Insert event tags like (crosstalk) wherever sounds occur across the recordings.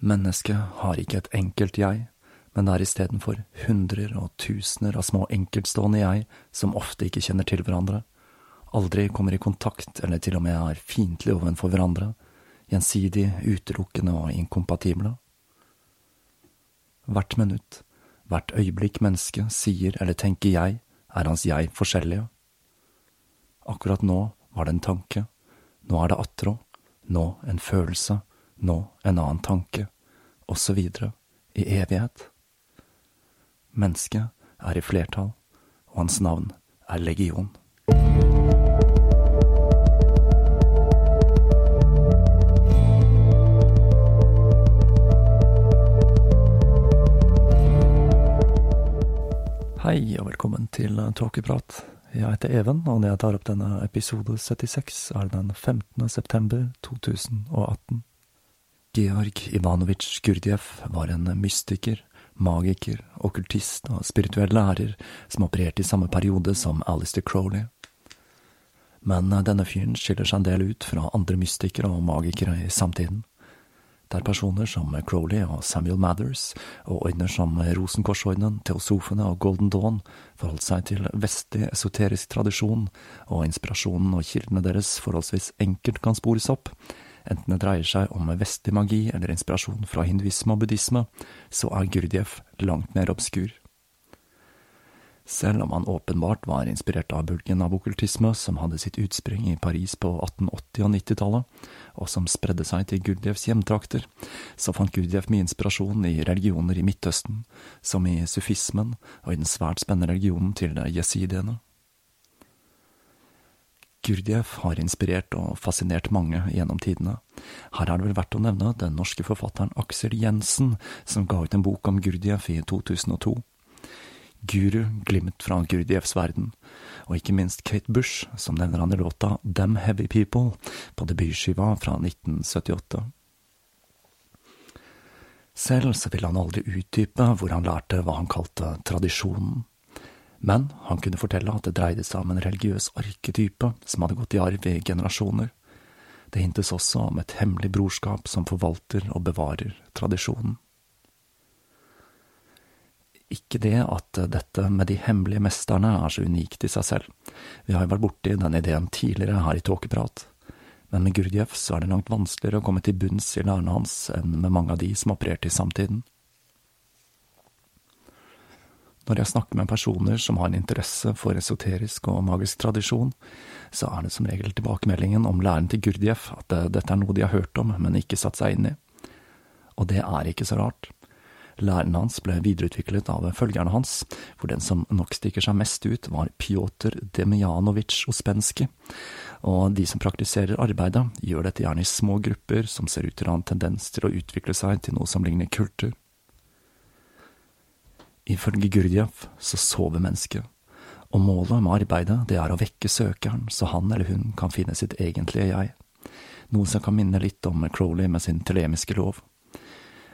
Mennesket har ikke et enkelt jeg, men det er istedenfor hundrer og tusener av små enkeltstående jeg som ofte ikke kjenner til hverandre, aldri kommer i kontakt eller til og med er fiendtlige overfor hverandre, gjensidig utelukkende og inkompatible. Hvert minutt, hvert øyeblikk mennesket sier eller tenker jeg, er hans jeg forskjellige. Akkurat nå var det en tanke, nå er det attrå, nå en følelse, nå en annen tanke, videre, i evighet. Mennesket er i flertall, og hans navn er legion. Hei, og velkommen til Tåkeprat. Jeg heter Even, og når jeg tar opp denne episode 76, er det den 15. september 2018. Georg Ivanovitsj Gurdjev var en mystiker, magiker, okkultist og spirituell lærer som opererte i samme periode som Alistair Crowley. Men denne fyren skiller seg en del ut fra andre mystikere og magikere i samtiden der personer som Crowley og Samuel Mathers, og ordner som Rosenkorsordenen, Teosofene og Golden Dawn forholdt seg til vestlig esoterisk tradisjon, og inspirasjonen og kildene deres forholdsvis enkelt kan spores opp, enten det dreier seg om vestlig magi eller inspirasjon fra hinduisme og buddhisme, så er Gurdjieff langt mer obskur. Selv om han åpenbart var inspirert av bulgen av okkultisme som hadde sitt utspring i Paris på 1880- og 90-tallet, og som spredde seg til Gurdjevs hjemtrakter, så fant Gurdjev mye inspirasjon i religioner i Midtøsten, som i sufismen og i den svært spennende religionen til jesidiene. Gurdjieff har inspirert og fascinert mange gjennom tidene. Her er det vel verdt å nevne den norske forfatteren Aksel Jensen, som ga ut en bok om Gurdjieff i 2002. Guru, glimt fra Gurdjieffs verden, og ikke minst Kate Bush, som nevner han i låta Them Heavy People på debutskiva fra 1978. Selv så ville han aldri utdype hvor han lærte hva han kalte tradisjonen, men han kunne fortelle at det dreide seg om en religiøs arketype som hadde gått i arv i generasjoner. Det hintes også om et hemmelig brorskap som forvalter og bevarer tradisjonen. Ikke det at dette med de hemmelige mesterne er så unikt i seg selv, vi har jo vært borti den ideen tidligere her i Tåkeprat, men med Gurdjieff så er det langt vanskeligere å komme til bunns i lærene hans enn med mange av de som opererte i samtiden. Når jeg snakker med personer som har en interesse for esoterisk og magisk tradisjon, så er det som regel tilbakemeldingen om læren til Gurdjieff at dette er noe de har hørt om, men ikke satt seg inn i. Og det er ikke så rart. Læren hans ble videreutviklet av følgerne hans, hvor den som nok stikker seg mest ut, var Pjotr Demjanovitsj Ospensky, og de som praktiserer arbeidet, gjør dette gjerne i små grupper som ser ut til å ha en tendens til å utvikle seg til noe som ligner kultur. Ifølge Gurdjieff så sover mennesket, og målet med arbeidet det er å vekke søkeren så han eller hun kan finne sitt egentlige jeg, noe som kan minne litt om Crowley med sin telemiske lov.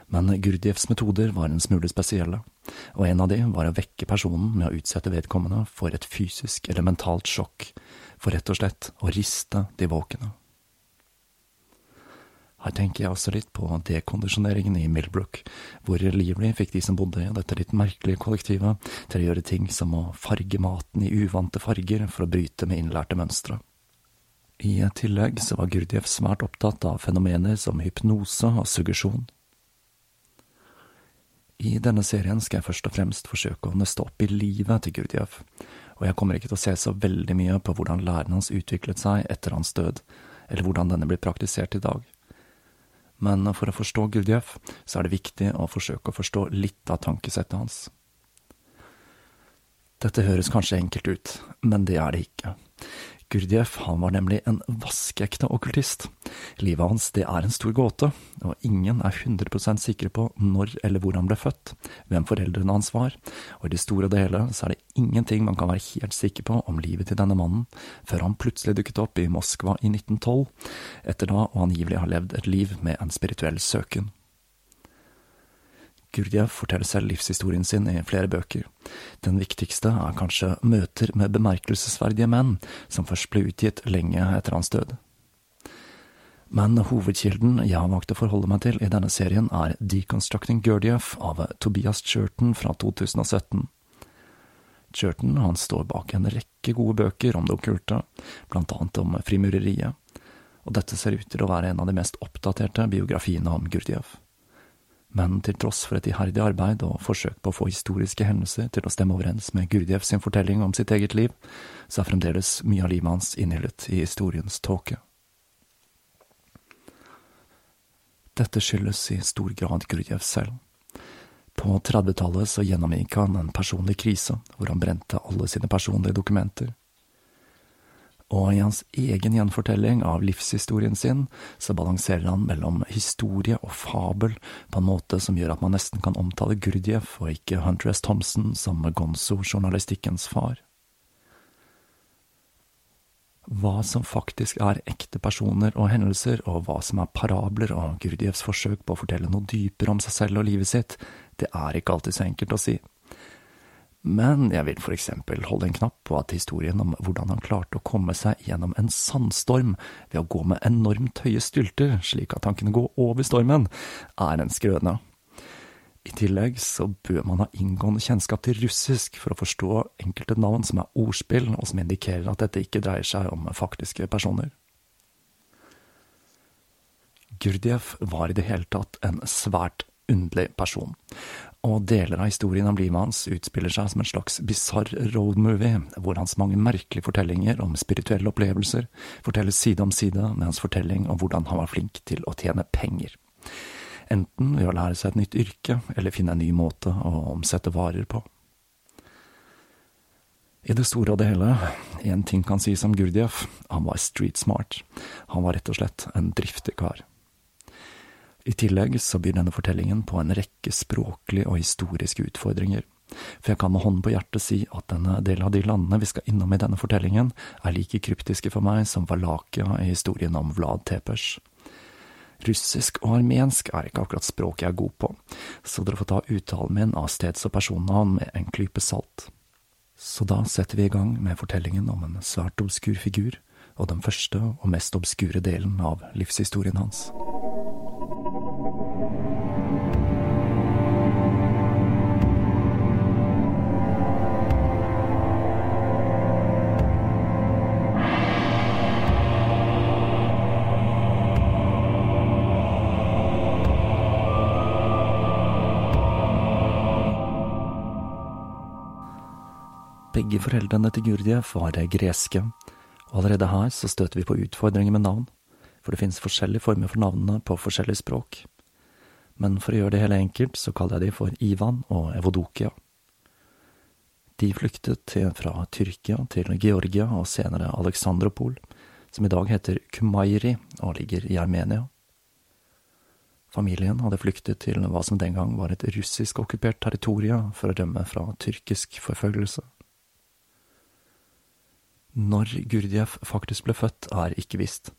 Men Gurdjieffs metoder var en smule spesielle, og en av de var å vekke personen med å utsette vedkommende for et fysisk eller mentalt sjokk, for rett og slett å riste de våkne. Her tenker jeg også litt på dekondisjoneringen i Millbrook, hvor livlig fikk de som bodde i dette litt merkelige kollektivet, til å gjøre ting som å farge maten i uvante farger for å bryte med innlærte mønstre. I tillegg så var Gurdjieff svært opptatt av fenomener som hypnose og suggesjon. I denne serien skal jeg først og fremst forsøke å nøste opp i livet til Gurdjieff, og jeg kommer ikke til å se så veldig mye på hvordan læren hans utviklet seg etter hans død, eller hvordan denne blir praktisert i dag. Men for å forstå Gurdjieff, så er det viktig å forsøke å forstå litt av tankesettet hans. Dette høres kanskje enkelt ut, men det er det ikke. Gurdjieff var nemlig en vaskeekte okkultist. Livet hans det er en stor gåte, og ingen er 100% sikre på når eller hvor han ble født, hvem foreldrene hans var, og i det store og det hele så er det ingenting man kan være helt sikker på om livet til denne mannen, før han plutselig dukket opp i Moskva i 1912, etter da å angivelig ha levd et liv med en spirituell søken. Gurdjieff forteller selv livshistorien sin i flere bøker. Den viktigste er kanskje Møter med bemerkelsesverdige menn, som først ble utgitt lenge etter hans død. Men hovedkilden jeg har valgt å forholde meg til i denne serien, er Deconstructing Gurdjieff av Tobias Churton fra 2017. Churton han står bak en rekke gode bøker om det okkulte, blant annet om frimureriet, og dette ser ut til å være en av de mest oppdaterte biografiene om Gurdjieff men til tross for et iherdig arbeid og forsøk på å få historiske hendelser til å stemme overens med Gurdjieff sin fortelling om sitt eget liv, så er fremdeles mye av livet hans innhyllet i historiens tåke. Dette skyldes i stor grad Gurdjieff selv. På 30-tallet så gjennomgikk han en personlig krise, hvor han brente alle sine personlige dokumenter og i hans egen gjenfortelling av livshistorien sin så balanserer han mellom historie og fabel på en måte som gjør at man nesten kan omtale Gurdjieff og ikke Hunter S. Thompson som gonzo-journalistikkens far. Hva som faktisk er ekte personer og hendelser, og hva som er parabler og Gurdjieffs forsøk på å fortelle noe dypere om seg selv og livet sitt, det er ikke alltid så enkelt å si men jeg vil for eksempel holde en knapp på at historien om hvordan han klarte å komme seg gjennom en sandstorm ved å gå med enormt høye stylter slik at han kunne gå over stormen, er en skrøne. I tillegg så bør man ha inngående kjennskap til russisk for å forstå enkelte navn som er ordspill, og som indikerer at dette ikke dreier seg om faktiske personer. Gurdjev var i det hele tatt en svært underlig person, og deler av historien om livet hans utspiller seg som en slags bisarr roadmovie, hvor hans mange merkelige fortellinger om spirituelle opplevelser fortelles side om side med hans fortelling om hvordan han var flink til å tjene penger. Enten ved å lære seg et nytt yrke, eller finne en ny måte å omsette varer på. I det store og det hele, én ting kan sies om Gurdjieff, han var street smart, han var rett og slett en driftig kar. I tillegg så byr denne fortellingen på en rekke språklige og historiske utfordringer, for jeg kan med hånden på hjertet si at denne del av de landene vi skal innom i denne fortellingen, er like kryptiske for meg som Valakia i historien om Vlad Tepers. Russisk og armensk er ikke akkurat språket jeg er god på, så dere får ta uttalen min av steds- og personnavn med en klype salt. Så da setter vi i gang med fortellingen om en svært obskur figur, og den første og mest obskure delen av livshistorien hans. Begge foreldrene til Gurdjev var greske, og allerede her så støter vi på utfordringer med navn, for det finnes forskjellige former for navnene på forskjellige språk. Men for å gjøre det hele enkelt, så kaller jeg de for Ivan og Evodokia. De flyktet fra Tyrkia til Georgia og senere Aleksandropol, som i dag heter Kumairi og ligger i Armenia. Familien hadde flyktet til hva som den gang var et russisk okkupert territorium for å rømme fra tyrkisk forfølgelse. Når Gurdjieff faktisk ble født, er ikke visst.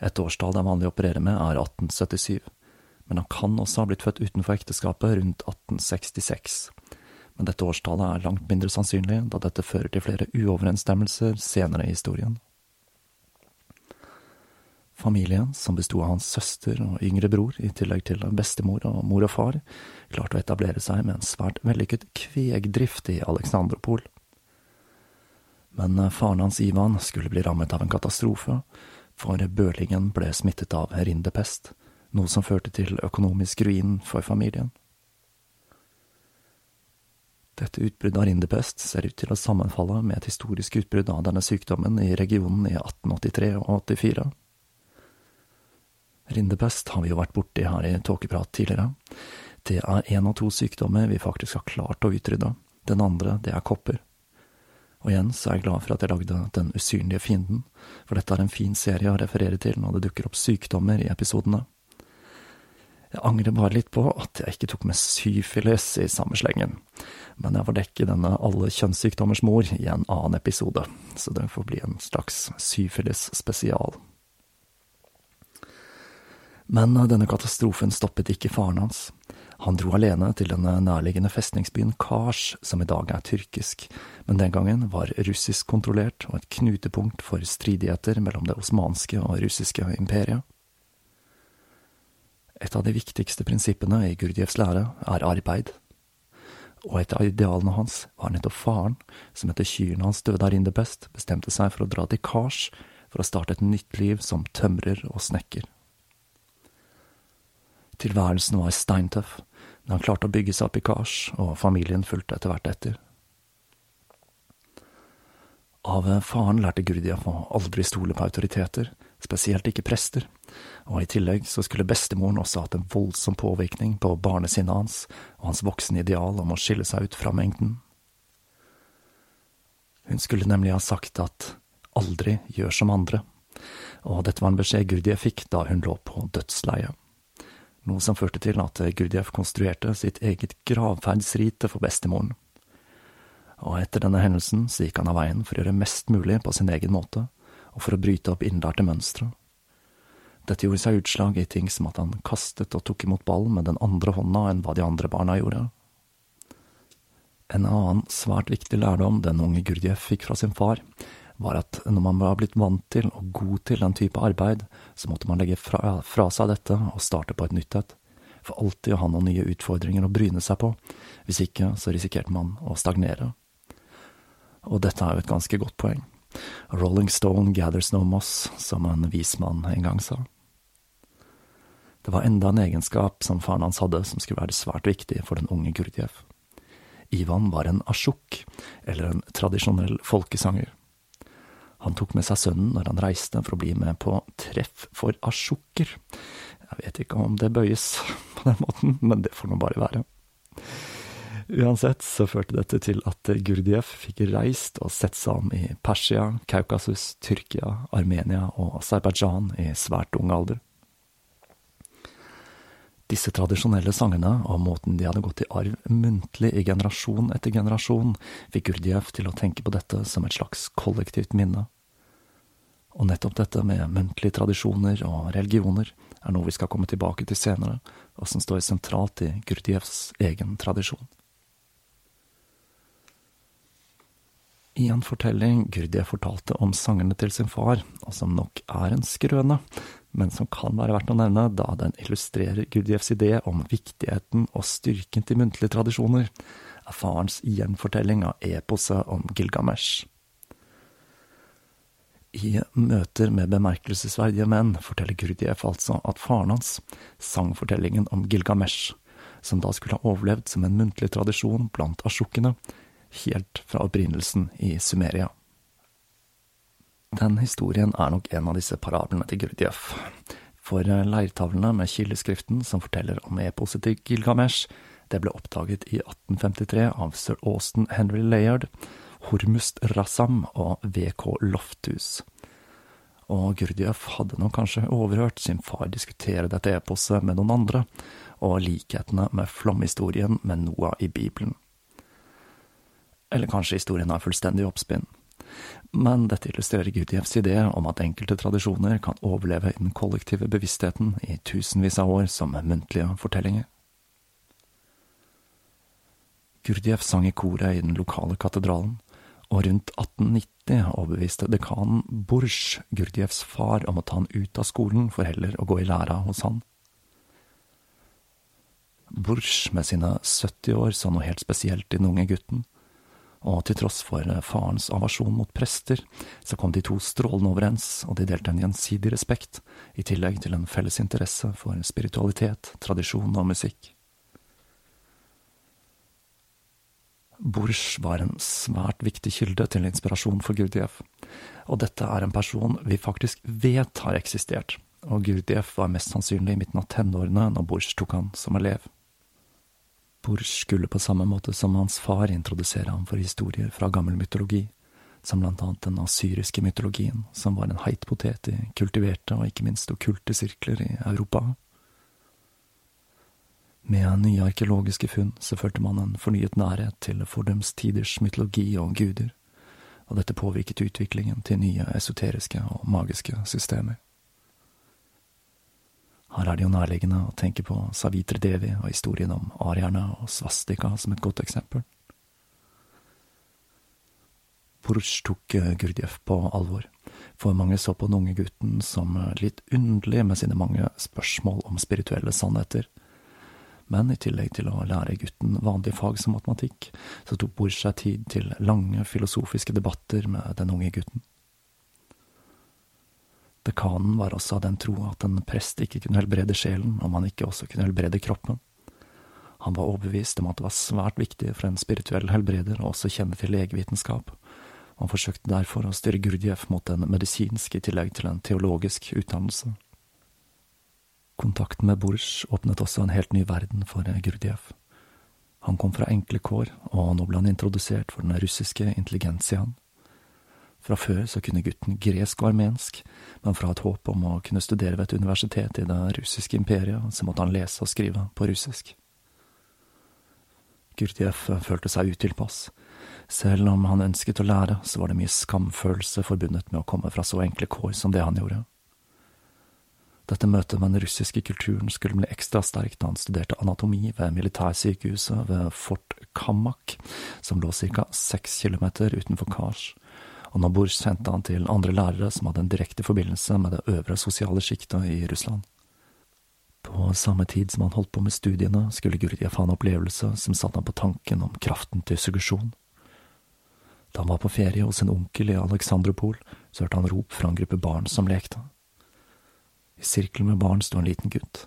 Et årstall det er vanlig å operere med, er 1877, men han kan også ha blitt født utenfor ekteskapet rundt 1866. Men dette årstallet er langt mindre sannsynlig, da dette fører til flere uoverensstemmelser senere i historien. Familien, som besto av hans søster og yngre bror, i tillegg til bestemor og mor og far, klarte å etablere seg med en svært vellykket kvegdrift i Aleksandropol. Men eh, faren hans Ivan skulle bli rammet av en katastrofe, for bølingen ble smittet av rindepest, noe som førte til økonomisk ruin for familien. Dette utbruddet av rindepest ser ut til å sammenfalle med et historisk utbrudd av denne sykdommen i regionen i 1883 og 84. Rindepest har vi jo vært borti her i Tåkeprat tidligere. Det er én av to sykdommer vi faktisk har klart å utrydde. Den andre, det er kopper. Og igjen så er jeg glad for at jeg lagde Den usynlige fienden, for dette er en fin serie å referere til når det dukker opp sykdommer i episodene. Jeg angrer bare litt på at jeg ikke tok med syfilis i samme slengen, men jeg får dekke denne alle kjønnssykdommers mor i en annen episode, så det får bli en slags syfilis-spesial. Men denne katastrofen stoppet ikke faren hans. Han dro alene til den nærliggende festningsbyen Kars, som i dag er tyrkisk, men den gangen var russisk kontrollert og et knutepunkt for stridigheter mellom det osmanske og russiske imperiet. Et av de viktigste prinsippene i Gurdjieffs lære er arbeid, og et av idealene hans var nettopp faren, som etter kyrne hans døde av best, bestemte seg for å dra til Kars for å starte et nytt liv som tømrer og snekker. Tilværelsen var steintøff, men han klarte å bygge seg opp i Kars, og familien fulgte etter hvert etter. Av faren lærte Gurdjieff å aldri stole på autoriteter, spesielt ikke prester, og i tillegg så skulle bestemoren også hatt en voldsom påvirkning på barnesinnet hans og hans voksne ideal om å skille seg ut fra mengden. Hun skulle nemlig ha sagt at aldri gjør som andre, og dette var en beskjed Gurdjieff fikk da hun lå på dødsleiet noe som førte til at Gurdjieff konstruerte sitt eget gravferdsrite for bestemoren. Og etter denne hendelsen så gikk han av veien for å gjøre mest mulig på sin egen måte, og for å bryte opp innlærte mønstre. Dette gjorde seg utslag i ting som at han kastet og tok imot ball med den andre hånda enn hva de andre barna gjorde. En annen svært viktig lærdom den unge Gurdjieff fikk fra sin far, var at når man var blitt vant til og god til den type arbeid, så måtte man legge fra, fra seg dette og starte på et nytt et. For alltid å ha noen nye utfordringer å bryne seg på, hvis ikke så risikerte man å stagnere. Og dette er jo et ganske godt poeng. Rolling Stone gathers no moss, som en vismann en gang sa. Det var enda en egenskap som faren hans hadde som skulle være svært viktig for den unge Gurdjieff. Ivan var en asjuk, eller en tradisjonell folkesanger. Han tok med seg sønnen når han reiste for å bli med på treff for asjokker. Jeg vet ikke om det bøyes (laughs) på den måten, men det får nå bare være. Uansett så førte dette til at Gurdjieff fikk reist og sett seg om i Persia, Kaukasus, Tyrkia, Armenia og Aserbajdsjan i svært ung alder. Disse tradisjonelle sangene og måten de hadde gått i arv muntlig i generasjon etter generasjon, fikk Gurdjieff til å tenke på dette som et slags kollektivt minne. Og nettopp dette med muntlige tradisjoner og religioner er noe vi skal komme tilbake til senere, og som står sentralt i Gurdjieffs egen tradisjon. I en fortelling Gurdjieff fortalte om sangene til sin far, og som nok er en skrøne, men som kan være verdt å nevne da den illustrerer Gurdjieffs idé om viktigheten og styrken til muntlige tradisjoner, er farens gjenfortelling av eposet om Gilgamesh. I møter med bemerkelsesverdige menn forteller Gurdjieff altså at faren hans sang fortellingen om Gilgamesh, som da skulle ha overlevd som en muntlig tradisjon blant asjukene, helt fra opprinnelsen i Sumeria. Den historien er nok en av disse parablene til Gurdjieff, for leirtavlene med kildeskriften som forteller om eposet til Gilgamesh, det ble oppdaget i 1853 av sir Austin Henry Layard, Hormust Rassam og VK Lofthus. Og Gurdjieff hadde nok kanskje overhørt sin far diskutere dette eposet med noen andre, og likhetene med flomhistorien med Noah i Bibelen. Eller kanskje historien er fullstendig oppspinn. Men dette illustrerer Gurdjieffs idé om at enkelte tradisjoner kan overleve i den kollektive bevisstheten i tusenvis av år som muntlige fortellinger. Gurdjieff sang i koret i den lokale katedralen, og rundt 1890 overbeviste dekanen Bursch Gurdjieffs far om å ta han ut av skolen for heller å gå i læra hos han. Bursch med sine 70 år så noe helt spesielt i den unge gutten, og til tross for farens avasjon mot prester, så kom de to strålende overens, og de delte en gjensidig respekt, i tillegg til en felles interesse for spiritualitet, tradisjon og musikk. Bursch var en svært viktig kilde til inspirasjon for Gurdjieff, og dette er en person vi faktisk vet har eksistert, og Gurdjieff var mest sannsynlig i midten av tenårene når Bursch tok han som elev. Bursch skulle på samme måte som hans far introdusere ham for historier fra gammel mytologi, som blant annet den asyriske mytologien, som var en heit potet i kultiverte og ikke minst okkulte sirkler i Europa. Med nye arkeologiske funn så følte man en fornyet nærhet til fordums tiders mytologi og guder, og dette påvirket utviklingen til nye esoteriske og magiske systemer. Her er det jo nærliggende å tenke på Savitri Devi og historien om arierne og svastika som et godt eksempel. Purush tok eh, Gurdjieff på alvor, for mange så på den unge gutten som eh, litt underlig med sine mange spørsmål om spirituelle sannheter. Men i tillegg til å lære gutten vanlige fag som matematikk, så tok Bush seg tid til lange filosofiske debatter med den unge gutten. Dekanen var også av den tro at en prest ikke kunne helbrede sjelen om han ikke også kunne helbrede kroppen. Han var overbevist om at det var svært viktig for en spirituell helbreder å også kjenne til legevitenskap, og han forsøkte derfor å styre Gurdjieff mot en medisinsk i tillegg til en teologisk utdannelse. Kontakten med Bursch åpnet også en helt ny verden for Gurdjieff. Han kom fra enkle kår, og nå ble han introdusert for den russiske intelligensiaen. Fra før så kunne gutten gresk og armensk, men fra et håp om å kunne studere ved et universitet i det russiske imperiet, så måtte han lese og skrive på russisk. Gurdjieff følte seg utilpass. Selv om han ønsket å lære, så var det mye skamfølelse forbundet med å komme fra så enkle kår som det han gjorde. Dette møtet med den russiske kulturen skulle bli ekstra sterkt da han studerte anatomi ved militærsykehuset ved Fort Kamak, som lå ca. seks kilometer utenfor Kars og Nabor sendte han til andre lærere som hadde en direkte forbindelse med det øvre sosiale sjiktet i Russland. På samme tid som han holdt på med studiene, skulle Gurdjieff ha en opplevelse som satte ham på tanken om kraften til suggesjon. Da han var på ferie hos en onkel i Aleksandropol, så hørte han rop fra en gruppe barn som lekte. I sirkelen med barn sto en liten gutt,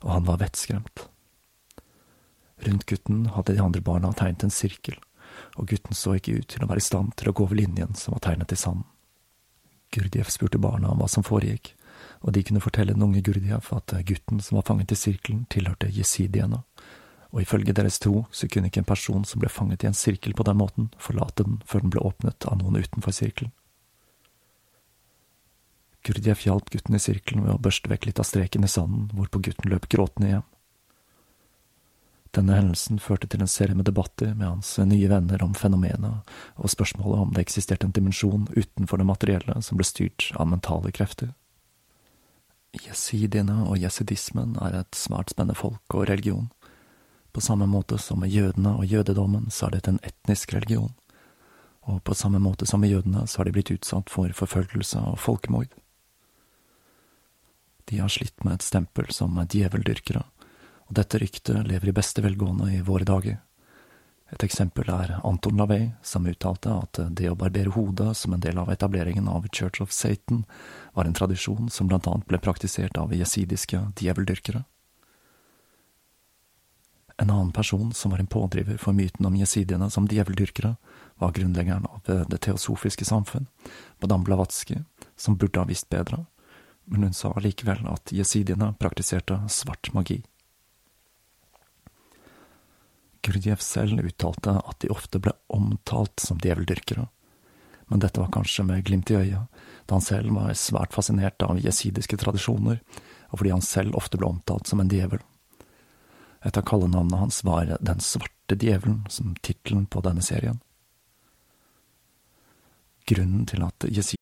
og han var vettskremt. Rundt gutten hadde de andre barna tegnet en sirkel, og gutten så ikke ut til å være i stand til å gå over linjen som var tegnet i sanden. Gurdjieff spurte barna om hva som foregikk, og de kunne fortelle den unge Gurdjieff at gutten som var fanget i sirkelen, tilhørte jesidiene, og ifølge deres tro så kunne ikke en person som ble fanget i en sirkel på den måten, forlate den før den ble åpnet av noen utenfor sirkelen. Gurdjieff hjalp gutten i sirkelen ved å børste vekk litt av streken i sanden, hvorpå gutten løp gråtende hjem. Denne hendelsen førte til en serie med debatter med hans nye venner om fenomenet og spørsmålet om det eksisterte en dimensjon utenfor det materielle som ble styrt av mentale krefter. Jesidiene og jesidismen er et svært spennende folk og religion. På samme måte som med jødene og jødedommen, så er dette en etnisk religion. og på samme måte som med jødene så har de blitt utsatt for forfølgelse og folkemord. De har slitt med et stempel som djeveldyrkere, dette ryktet lever i beste velgående i våre dager. Et eksempel er Anton Lavey, som uttalte at det å barbere hodet som en del av etableringen av Church of Satan var en tradisjon som blant annet ble praktisert av jesidiske djeveldyrkere. En annen person som var en pådriver for myten om jesidiene som djeveldyrkere, var grunnleggeren av Det teosofiske samfunn, Madame Blavatsky, som burde ha visst bedre, men hun sa likevel at jesidiene praktiserte svart magi. Gurdjieff selv uttalte at de ofte ble omtalt som djeveldyrkere, men dette var kanskje med glimt i øyet, da han selv var svært fascinert av jesidiske tradisjoner, og fordi han selv ofte ble omtalt som en djevel. Et av kallenavnene hans var Den svarte djevelen, som tittelen på denne serien. Grunnen til at jesidiske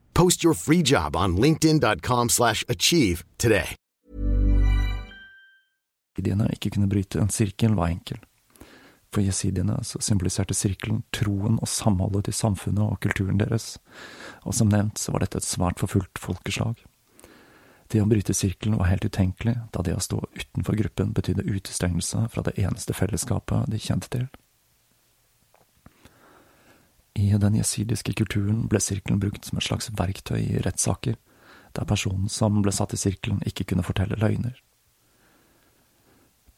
Post your free job on linkedin.com slash achieve today. jesidiene ikke kunne bryte en sirkel, var enkel. For jesidiene så symboliserte sirkelen troen og samholdet til samfunnet og kulturen deres, og som nevnt så var dette et svært forfulgt folkeslag. Det å bryte sirkelen var helt utenkelig, da det å stå utenfor gruppen betydde utestengelse fra det eneste fellesskapet de kjente til. I den jesidiske kulturen ble sirkelen brukt som et slags verktøy i rettssaker, der personen som ble satt i sirkelen ikke kunne fortelle løgner.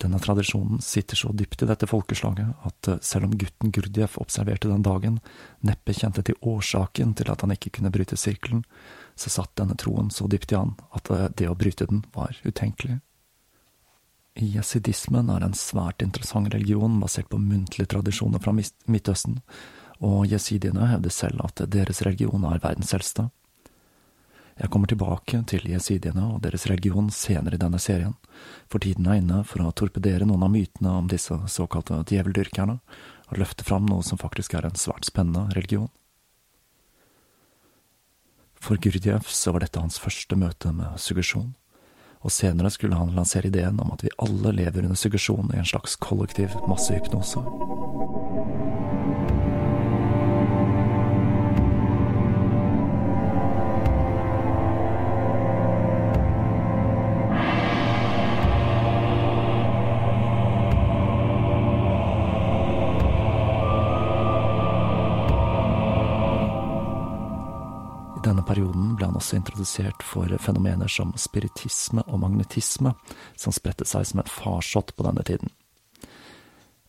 Denne tradisjonen sitter så dypt i dette folkeslaget at eh, selv om gutten Gurdjieff observerte den dagen, neppe kjente til årsaken til at han ikke kunne bryte sirkelen, så satt denne troen så dypt i han at eh, det å bryte den var utenkelig. Jesidismen er en svært interessant religion basert på muntlige tradisjoner fra Midtøsten, og jesidiene hevder selv at deres religion er verdens eldste. Jeg kommer tilbake til jesidiene og deres religion senere i denne serien, for tiden er inne for å torpedere noen av mytene om disse såkalte djeveldyrkerne, og løfte fram noe som faktisk er en svært spennende religion. For Gurdjieff så var dette hans første møte med suggesjon, og senere skulle han lansere ideen om at vi alle lever under suggesjon i en slags kollektiv massehypnose. Perioden ble han også introdusert for fenomener som spiritisme og magnetisme, som spredte seg som en farsott på denne tiden.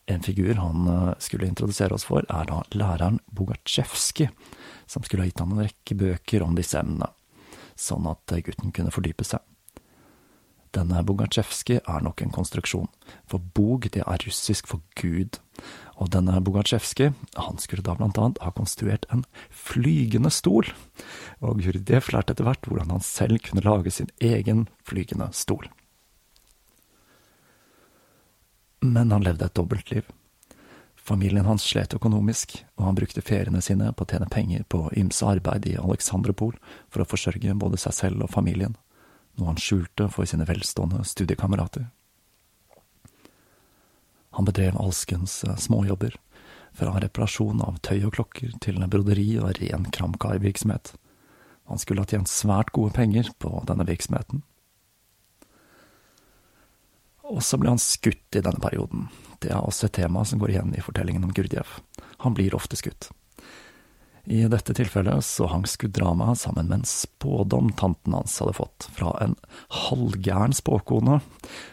En figur han eh, skulle introdusere oss for, er da læreren Bogatsjevskij, som skulle ha gitt han en rekke bøker om disse emnene, sånn at gutten kunne fordype seg. Denne Bogatsjevskij er nok en konstruksjon, for bog det er russisk for gud, og denne Bogatsjevskij, han skulle da blant annet ha konstruert en flygende stol, og Gurdjev lærte etter hvert hvordan han selv kunne lage sin egen flygende stol. Men han levde et dobbeltliv. Familien hans slet økonomisk, og han brukte feriene sine på å tjene penger på ymse arbeid i Aleksandropol for å forsørge både seg selv og familien, noe han skjulte for sine velstående studiekamerater. Han bedrev alskens eh, småjobber, fra reparasjon av tøy og klokker til broderi og ren kramkarvirksomhet. Han skulle ha tjent svært gode penger på denne virksomheten. Og så ble han skutt i denne perioden. Det er også et tema som går igjen i fortellingen om Gurdjev. Han blir ofte skutt. I dette tilfellet så hang skuddramaet sammen med en spådom tanten hans hadde fått fra en halvgæren spåkone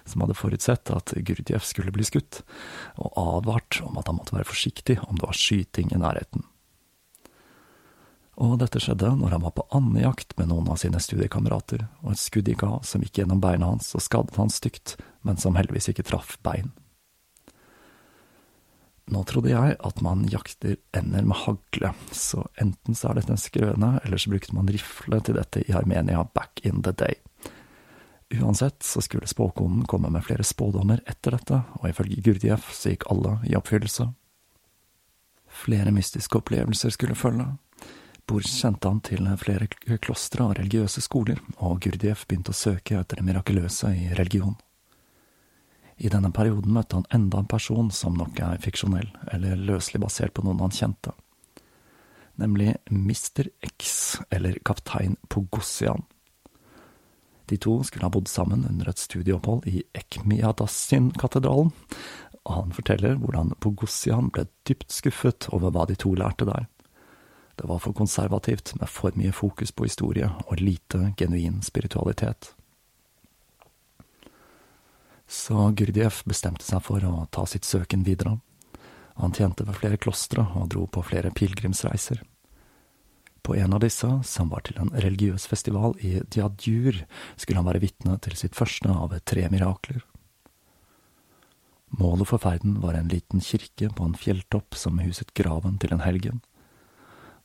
som hadde forutsett at Gurdjieff skulle bli skutt, og advart om at han måtte være forsiktig om det var skyting i nærheten. Og dette skjedde når han var på andejakt med noen av sine studiekamerater, og et skudd gikk av som gikk gjennom beina hans og skadet han stygt, men som heldigvis ikke traff bein. Nå trodde jeg at man jakter ender med hagle, så enten så er dette en skrøne, eller så brukte man rifle til dette i Armenia back in the day. Uansett så skulle spåkonen komme med flere spådommer etter dette, og ifølge Gurdjieff så gikk alle i oppfyllelse. Flere mystiske opplevelser skulle følge. Bors kjente han til flere klostre og religiøse skoler, og Gurdjieff begynte å søke etter det mirakuløse i religion. I denne perioden møtte han enda en person som nok er fiksjonell, eller løselig basert på noen han kjente, nemlig Mr. X, eller kaptein Pogossian. De to skulle ha bodd sammen under et studieopphold i Ekmiadassin-katedralen, og han forteller hvordan Pogossian ble dypt skuffet over hva de to lærte der. Det var for konservativt, med for mye fokus på historie og lite genuin spiritualitet. Så Gurdjieff bestemte seg for å ta sitt søken videre. Han tjente ved flere klostre og dro på flere pilegrimsreiser. På en av disse, som var til en religiøs festival i Diadjur, skulle han være vitne til sitt første av tre mirakler. Målet for ferden var en liten kirke på en fjelltopp som huset graven til en helgen,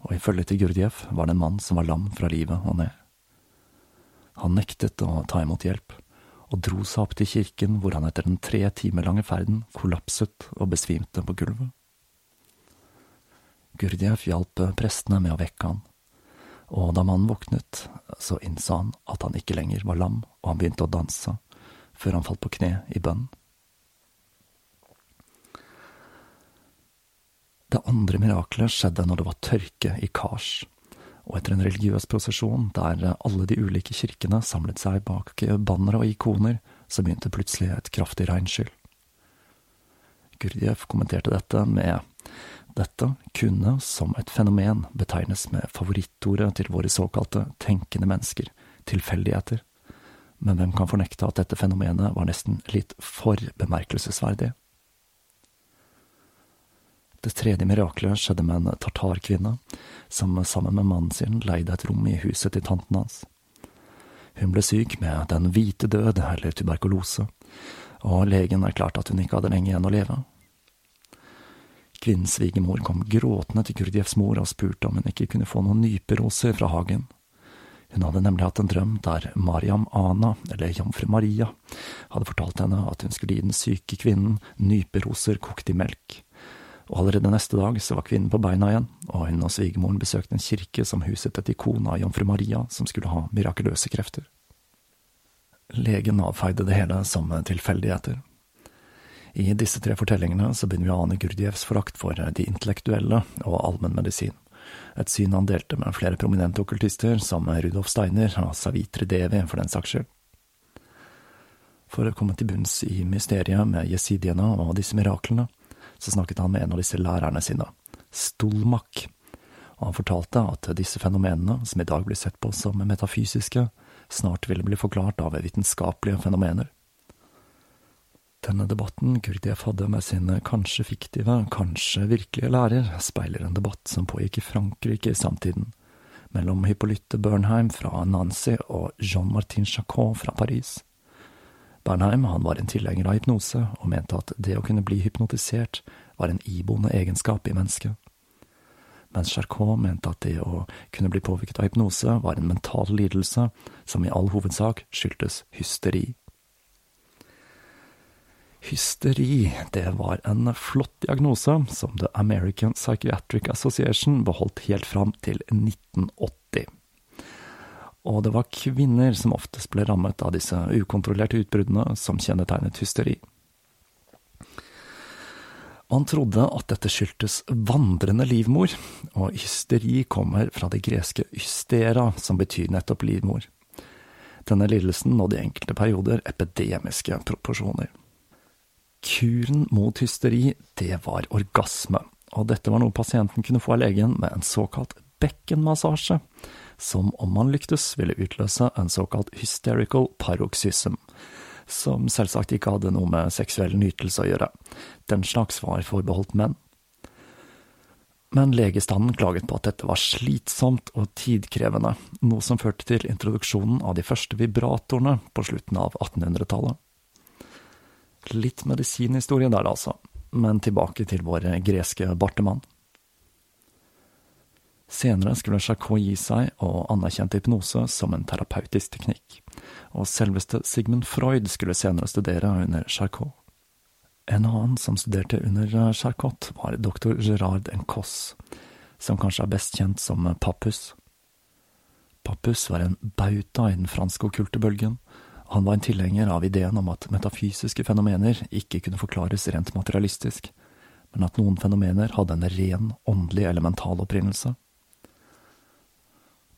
og ifølge til Gurdjieff var det en mann som var lam fra livet og ned. Han nektet å ta imot hjelp og dro seg opp til kirken, hvor han etter den tre timer lange ferden kollapset og besvimte på gulvet. Gurdjieff hjalp prestene med å vekke han, og da mannen våknet, så innså han at han ikke lenger var lam, og han begynte å danse, før han falt på kne i bønn. Det andre miraklet skjedde når det var tørke i Kars og etter en religiøs prosesjon der alle de ulike kirkene samlet seg bak bannere og ikoner, så begynte plutselig et kraftig regnskyll. Gurdjieff kommenterte dette med dette kunne som et fenomen betegnes med favorittordet til våre såkalte tenkende mennesker, tilfeldigheter, men hvem kan fornekte at dette fenomenet var nesten litt for bemerkelsesverdig? Det tredje miraklet skjedde med en tartarkvinne, som sammen med mannen sin leide et rom i huset til tanten hans. Hun ble syk med den hvite død, eller tuberkulose, og legen erklærte at hun ikke hadde lenge igjen å leve. Kvinnens svigermor kom gråtende til Gurdjevs mor og spurte om hun ikke kunne få noen nyperoser fra hagen. Hun hadde nemlig hatt en drøm der Mariam Ana, eller jomfru Maria, hadde fortalt henne at hun skulle gi den syke kvinnen nyperoser kokt i melk og allerede neste dag så var kvinnen på beina igjen, og hun og svigermoren besøkte en kirke som huset et ikon av jomfru Maria som skulle ha mirakuløse krefter. Legen avfeide det hele som tilfeldigheter. I disse tre fortellingene så begynner vi å ane Gurdjevs forakt for de intellektuelle og allmennmedisin, et syn han delte med flere prominente okkultister som Rudolf Steiner og Savitri Devi, for den saks skyld. For å komme til bunns i mysteriet med jesidiene og disse miraklene, så snakket han med en av disse lærerne sine, Stolmak, og han fortalte at disse fenomenene, som i dag blir sett på som metafysiske, snart ville bli forklart av vitenskapelige fenomener. Denne debatten Gurdjieff hadde med sin kanskje fiktive, kanskje virkelige lærer, speiler en debatt som pågikk i Frankrike i samtiden, mellom Hippolyte Bernheim fra Nancy og Jean-Martin Chacon fra Paris. Bernheim han var en tilhenger av hypnose, og mente at det å kunne bli hypnotisert var en iboende egenskap i mennesket. Mens Charcot mente at det å kunne bli påvirket av hypnose var en mental lidelse som i all hovedsak skyldtes hysteri. Hysteri, det var en flott diagnose som The American Psychiatric Association beholdt helt fram til 1980 og det var kvinner som oftest ble rammet av disse ukontrollerte utbruddene som kjennetegnet hysteri. Han trodde at dette skyldtes vandrende livmor, og hysteri kommer fra det greske hystera, som betyr nettopp livmor. Denne lidelsen nådde i enkelte perioder epidemiske proporsjoner. Kuren mot hysteri, det var orgasme, og dette var noe pasienten kunne få av legen med en såkalt bekkenmassasje, som om man lyktes ville utløse en såkalt hysterical paroxysm, som selvsagt ikke hadde noe med seksuell nytelse å gjøre, den slags var forbeholdt menn. Men legestanden klaget på at dette var slitsomt og tidkrevende, noe som førte til introduksjonen av de første vibratorene på slutten av 1800-tallet. Litt medisinhistorie der, altså, men tilbake til vår greske bartemann. Senere skulle Charcot gi seg og anerkjente hypnose som en terapeutisk teknikk, og selveste Sigmund Freud skulle senere studere under Charcot. En annen som studerte under Charcot, var doktor Gerard Encosse, som kanskje er best kjent som Pappus. Pappus var en bauta i den franske okkulte bølgen. Han var en tilhenger av ideen om at metafysiske fenomener ikke kunne forklares rent materialistisk, men at noen fenomener hadde en ren åndelig eller mental opprinnelse.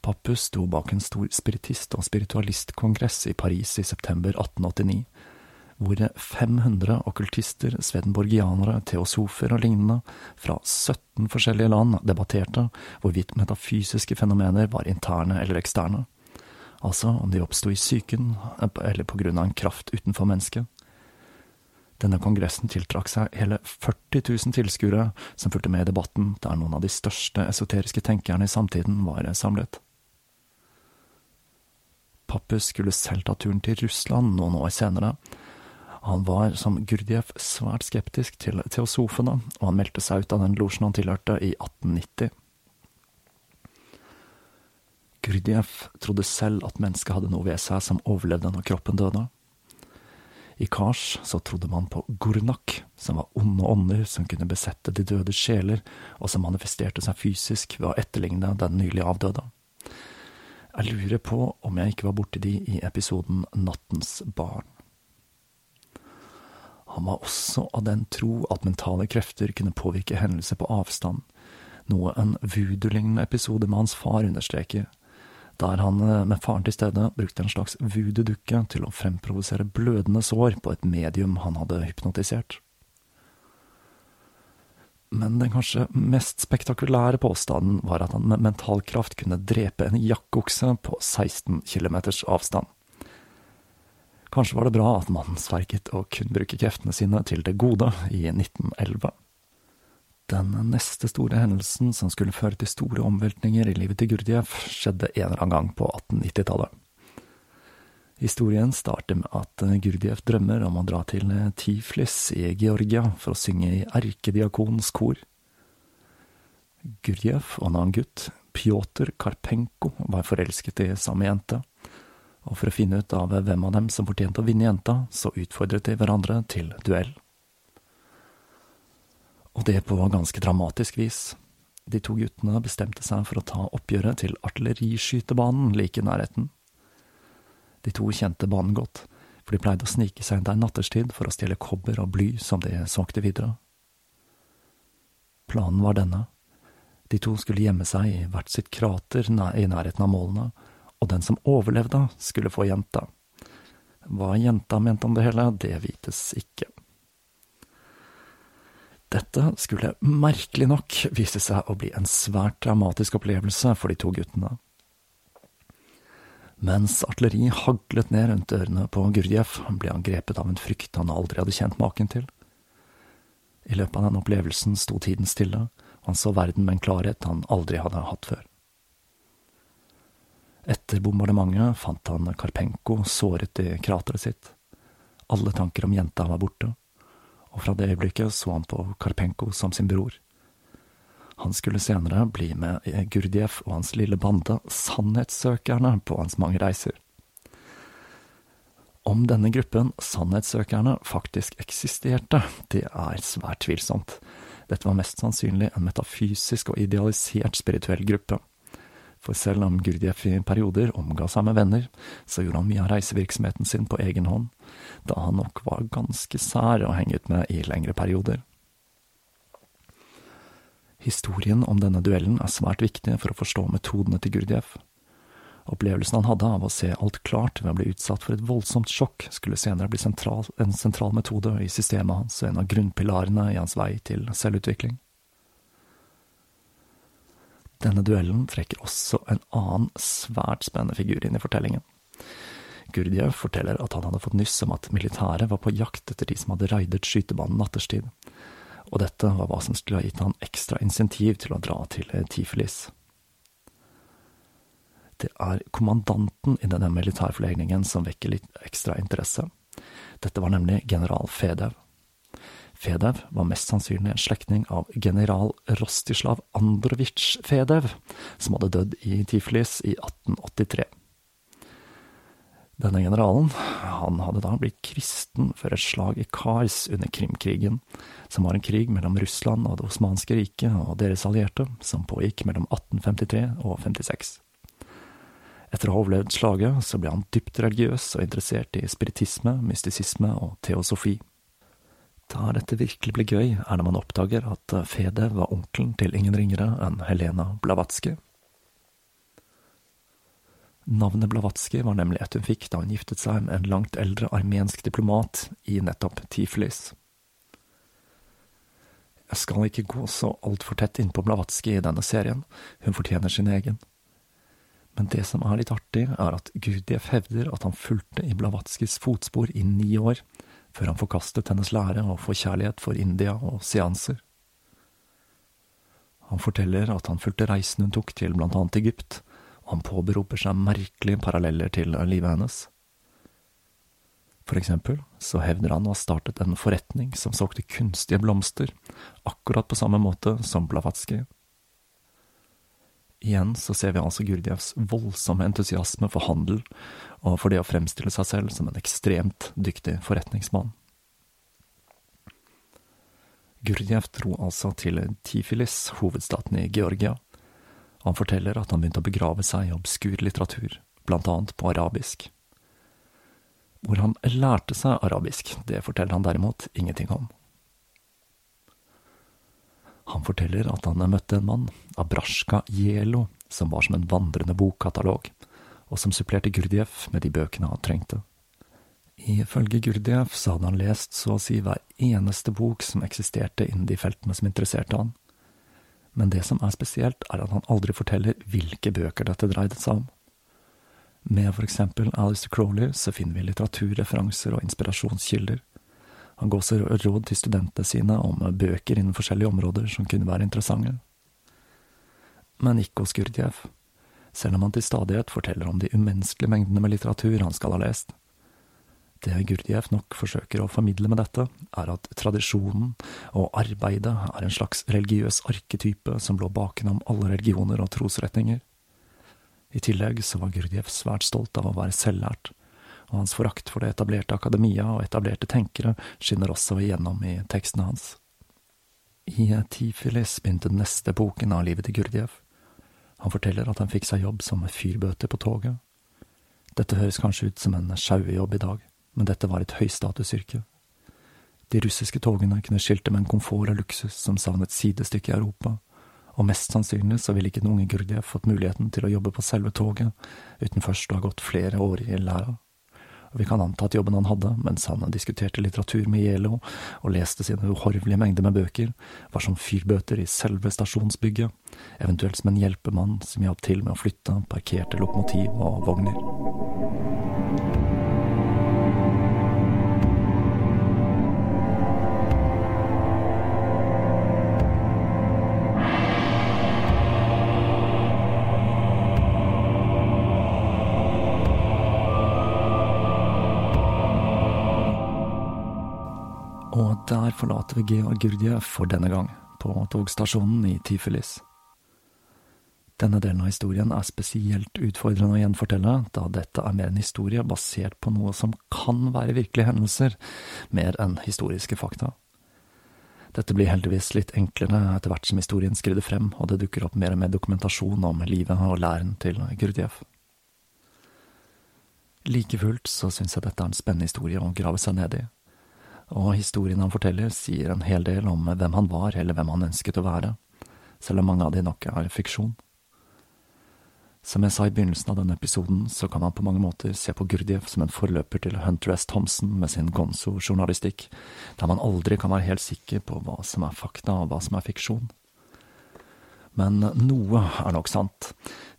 Pappus sto bak en stor spiritist- og spiritualistkongress i Paris i september 1889, hvor 500 okkultister, svedenborgianere, teosofer og lignende fra 17 forskjellige land debatterte hvorvidt metafysiske fenomener var interne eller eksterne, altså om de oppsto i psyken eller på grunn av en kraft utenfor mennesket. Denne kongressen tiltrakk seg hele 40 000 tilskuere som fulgte med i debatten, der noen av de største esoteriske tenkerne i samtiden var samlet. Pappus skulle selv ta turen til Russland noen år senere. Han var, som Gurdjieff, svært skeptisk til teosofene, og han meldte seg ut av den losjen han tilhørte, i 1890. Gurdjieff trodde selv at mennesket hadde noe ved seg som overlevde når kroppen døde. I Kars så trodde man på Gurnak, som var onde ånder som kunne besette de døde sjeler, og som manifesterte seg fysisk ved å etterligne den nylig avdøde. Jeg lurer på om jeg ikke var borti de i episoden Nattens barn. Han var også av den tro at mentale krefter kunne påvirke hendelser på avstand, noe en voodoo-lignende episode med hans far understreker, der han eh, med faren til stede brukte en slags voodoo-dukke til å fremprovosere blødende sår på et medium han hadde hypnotisert men den kanskje mest spektakulære påstanden var at han med mentalkraft kunne drepe en jakkokse på 16 kilometers avstand. Kanskje var det bra at mannen sverget å kun bruke kreftene sine til det gode i 1911. Den neste store hendelsen som skulle føre til store omveltninger i livet til Gurdjieff, skjedde en eller annen gang på 1890-tallet. Historien starter med at eh, Gurdjieff drømmer om å dra til eh, Tiflis i Georgia for å synge i erkediakons kor. Gurdjieff og en annen gutt, Pjotr Karpenko, var forelsket i samme jente, og for å finne ut av hvem av dem som fortjente å vinne jenta, så utfordret de hverandre til duell. Og det på ganske dramatisk vis. De to guttene bestemte seg for å ta oppgjøret til artilleriskytebanen like i nærheten. De to kjente banen godt, for de pleide å snike seg der natterstid for å stjele kobber og bly som de solgte videre. Planen var denne. De to skulle gjemme seg i hvert sitt krater i nærheten av målene, og den som overlevde, skulle få jenta. Hva jenta mente om det hele, det vites ikke. Dette skulle merkelig nok vise seg å bli en svært dramatisk opplevelse for de to guttene. Mens artilleri haglet ned rundt ørene på Gurdjieff, ble han grepet av en frykt han aldri hadde kjent maken til. I løpet av den opplevelsen sto tiden stille, og han så verden med en klarhet han aldri hadde hatt før. Etter bombardementet fant han Karpenko såret i krateret sitt. Alle tanker om jenta var borte, og fra det øyeblikket så han på Karpenko som sin bror. Han skulle senere bli med Gurdjieff og hans lille bande Sannhetssøkerne på hans mange reiser. Om denne gruppen, Sannhetssøkerne, faktisk eksisterte, det er svært tvilsomt. Dette var mest sannsynlig en metafysisk og idealisert spirituell gruppe. For selv om Gurdjieff i perioder omga seg med venner, så gjorde han mye av reisevirksomheten sin på egen hånd, da han nok var ganske sær å henge ut med i lengre perioder. Historien om denne duellen er svært viktig for å forstå metodene til Gurdjieff. Opplevelsen han hadde av å se alt klart ved å bli utsatt for et voldsomt sjokk, skulle senere bli sentral, en sentral metode i systemet hans og en av grunnpilarene i hans vei til selvutvikling. Denne duellen trekker også en annen svært spennende figur inn i fortellingen. Gurdjev forteller at han hadde fått nyss om at militæret var på jakt etter de som hadde raidet skytebanen natterstid, og dette var hva som skulle ha gitt han ekstra insentiv til å dra til Tifelis. Det er kommandanten i denne militærforlegningen som vekker litt ekstra interesse. Dette var nemlig general Fedev. Fedev var mest sannsynlig en slektning av general Rostislav Androvitsj Fedev, som hadde dødd i Tiflis i 1883. Denne generalen han hadde da blitt kristen før et slag i Kars under Krimkrigen, som var en krig mellom Russland og Det osmanske riket og deres allierte, som pågikk mellom 1853 og 56. Etter å ha overlevd slaget, så ble han dypt religiøs og interessert i spiritisme, mystisisme og teosofi. Da dette virkelig ble gøy, er når man oppdager at Fede var onkelen til ingen ringere enn Helena Blavatsky, Navnet Blavatsky var nemlig et hun fikk da hun giftet seg med en langt eldre armensk diplomat i nettopp Tiflis. Jeg skal ikke gå så altfor tett innpå Blavatsky i denne serien, hun fortjener sin egen. Men det som er litt artig, er at Gurdjieff hevder at han fulgte i Blavatskys fotspor i ni år, før han forkastet hennes lære og forkjærlighet for India og seanser. Han forteller at han fulgte reisen hun tok til blant annet Egypt, han påberoper seg merkelige paralleller til livet hennes. For eksempel så hevder han å ha startet en forretning som solgte kunstige blomster, akkurat på samme måte som Blavatsky. Igjen så ser vi altså Gurdjevs voldsomme entusiasme for handel og for det å fremstille seg selv som en ekstremt dyktig forretningsmann. Gurdjev dro altså til Tifilis, hovedstaten i Georgia, han forteller at han begynte å begrave seg i obskur litteratur, blant annet på arabisk. Hvor han lærte seg arabisk, det forteller han derimot ingenting om. Han forteller at han møtte en mann, Abrashka Jelo, som var som en vandrende bokkatalog, og som supplerte Gurdjieff med de bøkene han trengte. Ifølge Gurdjieff så hadde han lest så å si hver eneste bok som eksisterte innen de feltene som interesserte han, men det som er spesielt, er at han aldri forteller hvilke bøker dette dreide seg om. Med for eksempel Alistair Crowley så finner vi litteraturreferanser og inspirasjonskilder. Han går også råd til studentene sine om bøker innen forskjellige områder som kunne være interessante. Men ikke hos Gurdjev, selv om han til stadighet forteller om de umenneskelige mengdene med litteratur han skal ha lest. Det Gurdjieff nok forsøker å formidle med dette, er at tradisjonen og arbeidet er en slags religiøs arketype som lå bakenom alle religioner og trosretninger. I tillegg så var Gurdjieff svært stolt av å være selvlært, og hans forakt for det etablerte akademia og etablerte tenkere skinner også igjennom i tekstene hans. I Tifilis begynte den neste boken av livet til Gurdjieff. Han forteller at han fikk seg jobb som fyrbøter på toget. Dette høres kanskje ut som en sjauejobb i dag men dette var et høystatusyrke. De russiske togene kunne skilte med en komfort og luksus som savnet sidestykke i Europa, og mest sannsynlig så ville ikke den unge Gurdjieff fått muligheten til å jobbe på selve toget uten først å ha gått flere år i læra. Og vi kan anta at jobben han hadde, mens han diskuterte litteratur med Yelo og leste sine uhorvelige mengder med bøker, var som fyrbøter i selve stasjonsbygget, eventuelt som en hjelpemann som hjalp til med å flytte parkerte lokomotiv og vogner. Forlater vi Georg Gurdjieff for denne gang, på togstasjonen i Tifelis. Denne delen av historien er spesielt utfordrende å gjenfortelle, da dette er mer en historie basert på noe som kan være virkelige hendelser, mer enn historiske fakta. Dette blir heldigvis litt enklere etter hvert som historien skrider frem, og det dukker opp mer og mer dokumentasjon om livet og læren til Gurdjieff. Like fullt så syns jeg dette er en spennende historie å grave seg ned i og historien han forteller sier en hel del om hvem han var eller hvem han ønsket å være, selv om mange av de nok er fiksjon. Som jeg sa i begynnelsen av denne episoden, så kan man på mange måter se på Gurdjieff som en forløper til Hunter S. Thompson med sin gonzo-journalistikk, der man aldri kan være helt sikker på hva som er fakta og hva som er fiksjon. Men noe er nok sant,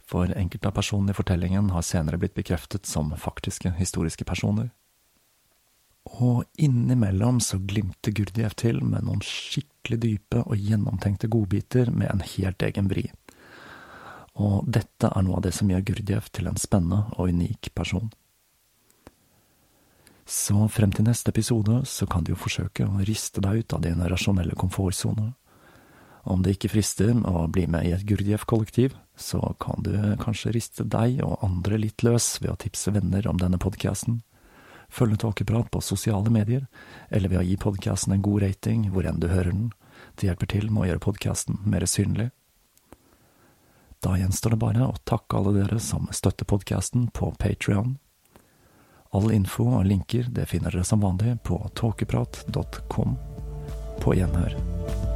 for enkelte av personene i fortellingen har senere blitt bekreftet som faktiske historiske personer. Og innimellom så glimter Gurdjieff til med noen skikkelig dype og gjennomtenkte godbiter med en helt egen vri. Og dette er noe av det som gjør Gurdjieff til en spennende og unik person. Så frem til neste episode så kan du jo forsøke å riste deg ut av din rasjonelle komfortsone. Om det ikke frister å bli med i et Gurdjieff-kollektiv, så kan du kanskje riste deg og andre litt løs ved å tipse venner om denne podkasten, følge Tåkeprat på sosiale medier, eller ved å gi podkasten en god rating hvor enn du hører den. Det hjelper til med å gjøre podkasten mer synlig. Da gjenstår det bare å takke alle dere som støtter podkasten på Patrion. All info og linker det finner dere som vanlig på tåkeprat.com. På gjenhør.